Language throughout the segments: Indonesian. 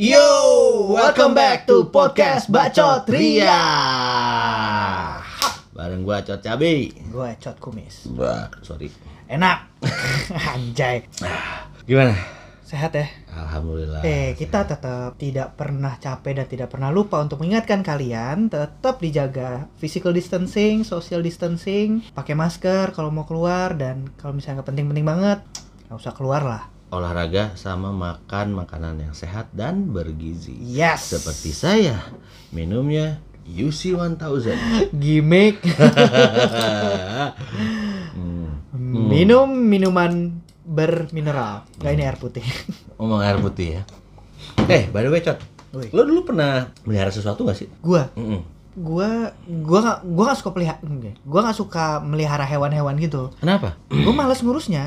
Yo, welcome back to podcast Bacot Ria. Bareng gua Cot Cabe. Gue cot kumis. Wah, sorry. Enak. Anjay. Gimana? Sehat ya? Alhamdulillah. Eh, kita tetap tidak pernah capek dan tidak pernah lupa untuk mengingatkan kalian tetap dijaga physical distancing, social distancing, pakai masker kalau mau keluar dan kalau misalnya nggak penting-penting banget, nggak usah keluar lah. Olahraga sama makan makanan yang sehat dan bergizi. Yes. Seperti saya, minumnya UC 1000. Gimmick. hmm. Minum minuman bermineral. Nggak ini air putih. Ngomong air putih ya. Eh, by the way, Cot. Lo dulu pernah melihara sesuatu gak sih? Gua gua gua gua nggak suka pelihara gua nggak suka melihara hewan-hewan gitu Kenapa? gua males ngurusnya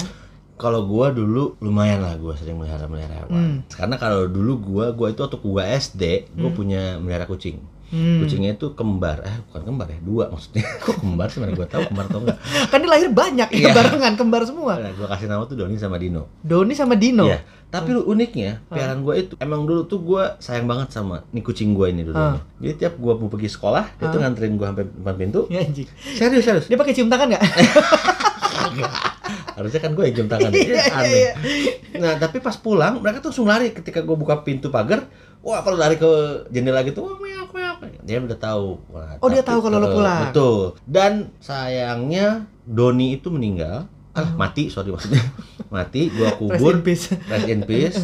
Kalau gua dulu lumayan lah gua sering melihara melihara hewan. Hmm. Karena kalau dulu gua gua itu waktu gua SD, gua punya melihara kucing. Hmm. Kucingnya itu kembar, eh bukan kembar ya, dua maksudnya. Kok kembar sih mana gua tahu kembar atau enggak. kan dia lahir banyak ya barengan kembar semua Nah, gua kasih nama tuh Doni sama Dino. Doni sama Dino Iya. Tapi lu uniknya, piaraan gua itu emang dulu tuh gua sayang banget sama nih kucing gua ini dulu. Ah. Jadi tiap gua mau pergi sekolah, dia tuh nganterin gua sampai depan pintu. Ya, anjing Serius, serius. dia pakai cium tangan nggak Harusnya kan gue yang jam tangan. Iya, Iya, iya, aneh. iya. Nah, tapi pas pulang, mereka tuh langsung lari ketika gue buka pintu pagar. Wah, kalau lari ke jendela gitu, wah, meow, meow. Dia udah tahu. Wah, Oh, dia tahu kalau lo pulang. Betul. Dan sayangnya Doni itu meninggal. Ah, mati, sorry maksudnya. mati, gua Oh. Rest kubur. in peace. Rest in peace.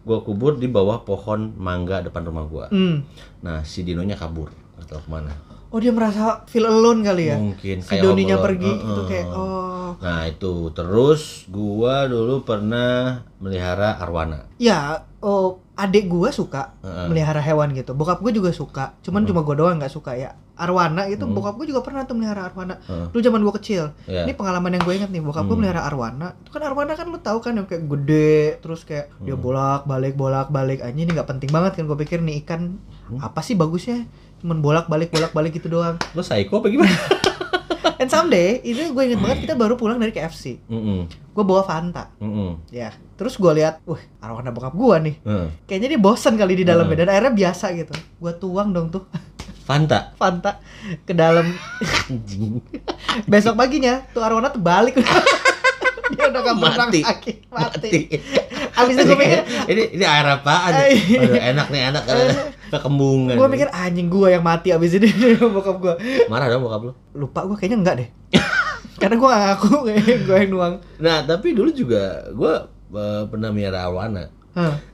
Gua kubur di bawah pohon mangga depan rumah gua. Hmm. Nah, si Dinonya kabur. Gak tahu ke mana. oh dia merasa feel alone kali ya Mungkin si kayak Doninya pergi Heeh. itu kayak oh Nah itu terus gua dulu pernah melihara arwana. ya oh adik gua suka melihara hewan gitu bokap gua juga suka cuman cuma gua doang nggak suka ya arwana itu bokap gua juga pernah tuh melihara arwana dulu zaman gua kecil Ya. Ini pengalaman yang gue inget nih, bokap gue Hmm. melihara arwana. Itu kan arwana kan lu tahu kan yang kayak gede, terus kayak dia Hmm. bolak balik bolak balik aja ini nggak penting banget kan gue pikir nih ikan Hmm. apa sih bagusnya? Cuman bolak balik bolak balik gitu doang. Lo psycho apa gimana? And someday itu gue inget banget kita baru pulang dari KFC. Mm-mm. Gue bawa Fanta. Mm-mm. Ya, terus gue lihat, wah arwana bokap gue nih. Heeh. Kayaknya dia bosan kali di dalamnya Hmm. dan akhirnya biasa gitu. Gue tuang dong tuh Fanta. Fanta ke dalam. Besok paginya tuh arwana terbalik. dia udah gak Mati. lagi. Mati. Mati. Abis itu gue mikir, ini ini air apaan? Eh. Aduh, enak nih enak kekembungan. gue mikir anjing gue yang mati abis ini bokap gue marah dong bokap lo. lupa gue kayaknya enggak deh karena gue gak ngaku kayak gue yang nuang Nah tapi dulu juga gua eh, pernah melihara arwana.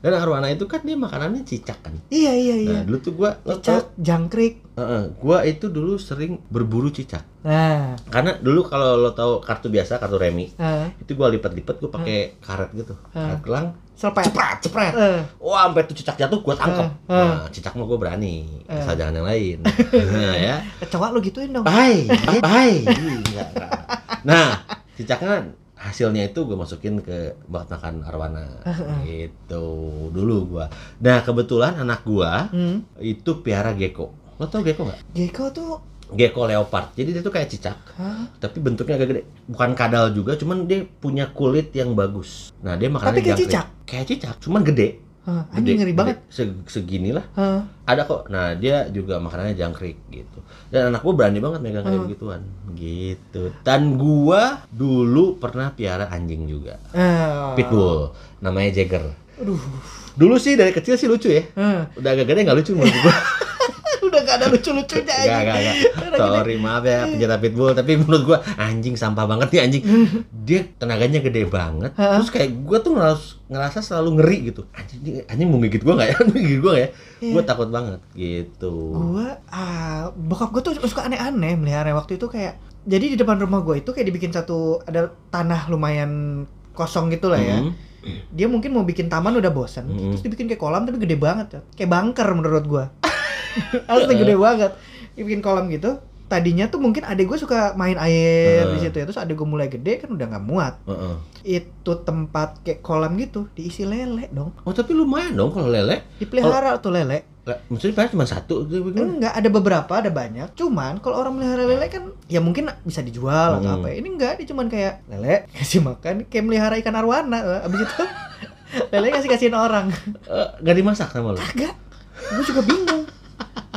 Dan arwana itu kan dia makanannya cicak kan. iya iya iya Nah dulu tuh gua lo cicak jangkrik Heeh, gua itu dulu sering berburu cicak. nah Karena dulu kalau lo tahu kartu biasa, kartu remi, Hah. itu gua lipat-lipat gua pakai karet gitu. Ah. Karet gelang, Serpet. cepret, cepret. Eh. Wah, sampai tuh cicak jatuh gua tangkap. Ah, ah. Nah, cicak mah gua berani. Ah. Asal jangan yang lain. nah, ya. Kecoa lu gituin dong Bye, bye. Enggak. Nah, cicaknya hasilnya itu gue masukin ke buat makan arwana gitu dulu gua. Nah kebetulan anak gua hmm. itu piara gecko. Lo tau gecko nggak? gecko tuh Gecko leopard. Jadi dia tuh kayak cicak. Hah? tapi bentuknya agak gede bukan kadal juga cuman dia punya kulit yang bagus nah dia makanannya Tapi kayak jangkrik. cicak? kayak cicak cuman gede Gede, anjing ngeri banget. Se- segini lah. Hah. ada kok. Nah dia juga makanannya jangkrik gitu. Dan anak gua berani banget megang kayak Hmm. begituan. Gitu. Dan gua dulu pernah piara anjing juga. Eh. pitbull namanya Jagger. Aduh. Dulu sih dari kecil sih lucu ya. Hah. udah agak gede nggak lucu menurut gua gak ada lucu-lucunya Gak, anjing. gak, gak. Gede. Sorry, maaf ya penjara pitbull. Tapi menurut gua anjing sampah banget nih anjing. Dia tenaganya gede banget. Terus kayak gua tuh ngerasa, ngerasa selalu ngeri gitu. Anjing, anjing mau gigit gua gak ya? Mau gigit gua gak ya? Gua takut banget gitu. Gua ah bokap gua tuh suka aneh-aneh melihara waktu itu kayak jadi di depan rumah gua itu kayak dibikin satu ada tanah lumayan kosong gitu lah ya. Hmm. Dia mungkin mau bikin taman udah bosan, Hmm. terus dibikin kayak kolam tapi gede banget ya. Kayak bunker menurut gua. Asli gede banget. Dibikin kolam gitu. Tadinya tuh mungkin adik gue suka main air di Heeh. situ ya. Terus adik gue mulai gede kan udah nggak muat. Heeh. Itu tempat kayak kolam gitu diisi lele dong. Oh tapi lumayan dong kalau lele. Dipelihara tuh lele. Le- Maksudnya padahal cuma satu gitu bagaimana? Enggak, ada beberapa, ada banyak. Cuman kalau orang melihara lele kan ya mungkin bisa dijual atau Hmm. apa ya. Ini enggak, dia cuman kayak lele kasih makan kayak melihara ikan arwana. Abis itu Lele kasih kasihin orang. Eh, nggak dimasak sama lo? Kagak. Gue juga bingung.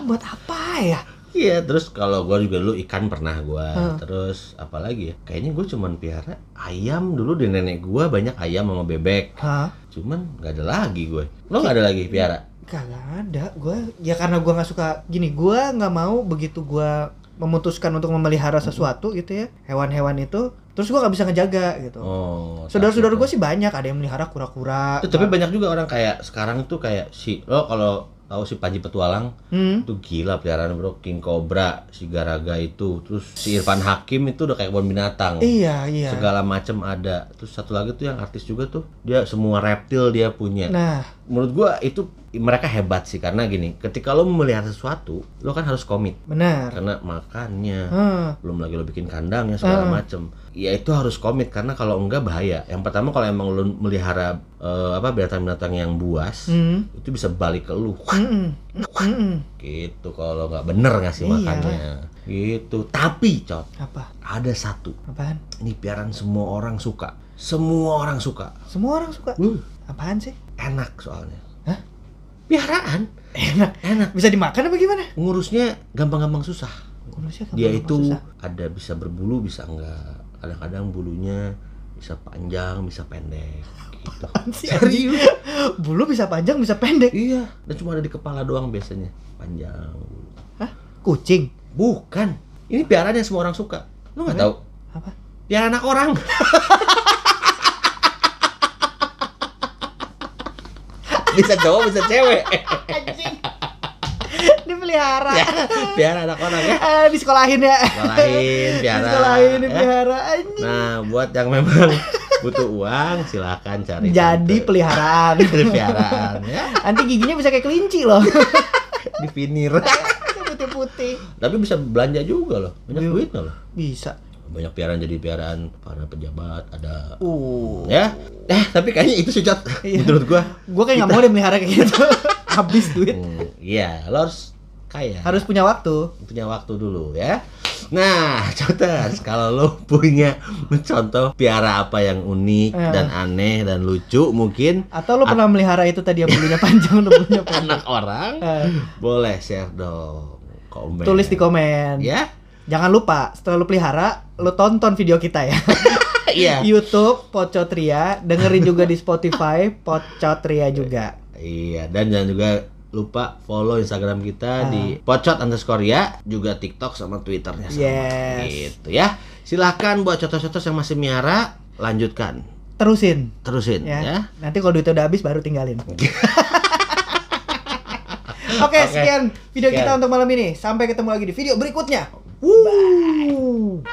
Buat apa ya? Iya, terus kalau gua juga dulu ikan pernah gua. Hmm. Terus apa lagi ya? Kayaknya gue cuman piara ayam dulu di nenek gua banyak ayam sama bebek. Hah? Cuman nggak ada lagi gue. Lo nggak ada lagi piara? Kagak ada. Gue ya karena gua nggak suka gini. Gua nggak mau begitu gua memutuskan untuk memelihara sesuatu gitu ya hewan-hewan itu terus gua nggak bisa ngejaga gitu Oh. saudara-saudara gue sih banyak ada yang melihara kura-kura tapi banyak juga orang kayak sekarang tuh kayak si lo kalau tahu si Panji Petualang? Hmm? itu gila peliharaan bro. King Cobra si Garaga itu. Terus si Irfan Hakim itu udah kayak kebun binatang. Iya iya. Segala macam ada. Terus satu lagi tuh yang artis juga tuh dia semua reptil dia punya. Nah. Menurut gua itu mereka hebat sih karena gini ketika lo memelihara sesuatu lo kan harus komit. Benar. Karena makannya Hmm. belum lagi lo bikin kandangnya segala Hmm. macem. Ya itu harus komit karena kalau enggak bahaya. Yang pertama kalau emang lo melihara eh, apa binatang-binatang yang buas Hmm. itu bisa balik ke lu. Mm-mm. Mm-mm. gitu kalau nggak bener ngasih Iya. makannya. Gitu. Tapi cot apa? ada satu. Apaan? Ini piaran semua orang suka. Semua orang suka. Semua orang suka? Uh, apaan sih? Enak soalnya? Piaraan. Enak. Enak. Bisa dimakan apa gimana? Ngurusnya gampang-gampang susah. Kurusnya dia gampang itu susah. ada bisa berbulu bisa enggak. Kadang-kadang bulunya bisa panjang bisa pendek. Gitu. Anjing? bulu bisa panjang bisa pendek? Iya. Dan cuma ada di kepala doang biasanya. Panjang Hah? kucing? Bukan. Ini piaraan yang semua orang suka. Lu nggak tahu? Apa? Piara anak orang bisa cowok bisa cewek. Anjing. Dipelihara. Ya, piara anak orang ya. Ah, di sekolahin ya sekolahin di sekolahin ya. dipelihara. Anjing. Nah buat yang memang butuh uang silakan cari jadi tante. peliharaan. Piaraan ya. Nanti giginya bisa kayak kelinci loh. Di finir. Putih-putih. Tapi bisa belanja juga loh. Banyak Iya. duitnya loh. Bisa. Banyak piaraan jadi piaraan para pejabat ada uh. ya eh tapi kayaknya itu sih Cot. Iya. menurut gua. Gue kayak nggak mau deh melihara kayak gitu. Habis duit. Hmm, iya lo harus kaya. Harus punya waktu. Punya waktu dulu ya. Nah Coters kalau lo punya contoh piara apa yang unik Eh. dan aneh dan lucu mungkin atau lo pernah melihara itu tadi yang bulunya panjang dan bulunya pendek anak orang? Eh, boleh share dong komen. Tulis di komen. Ya. Jangan lupa setelah lo pelihara lo tonton video kita ya iya YouTube Pocotria dengerin juga di Spotify Pocotria juga Iya, dan jangan juga lupa follow Instagram kita Ah. di pocot underscore ya, juga TikTok sama Twitternya sama. Yes. Gitu ya. Silahkan buat cotos-cotos yang masih miara, lanjutkan. terusin Terusin ya, ya. nanti kalau duitnya udah habis baru tinggalin Oke, Oke. sekian video kita Sekian. untuk malam ini. Sampai ketemu lagi di video berikutnya. Wuh.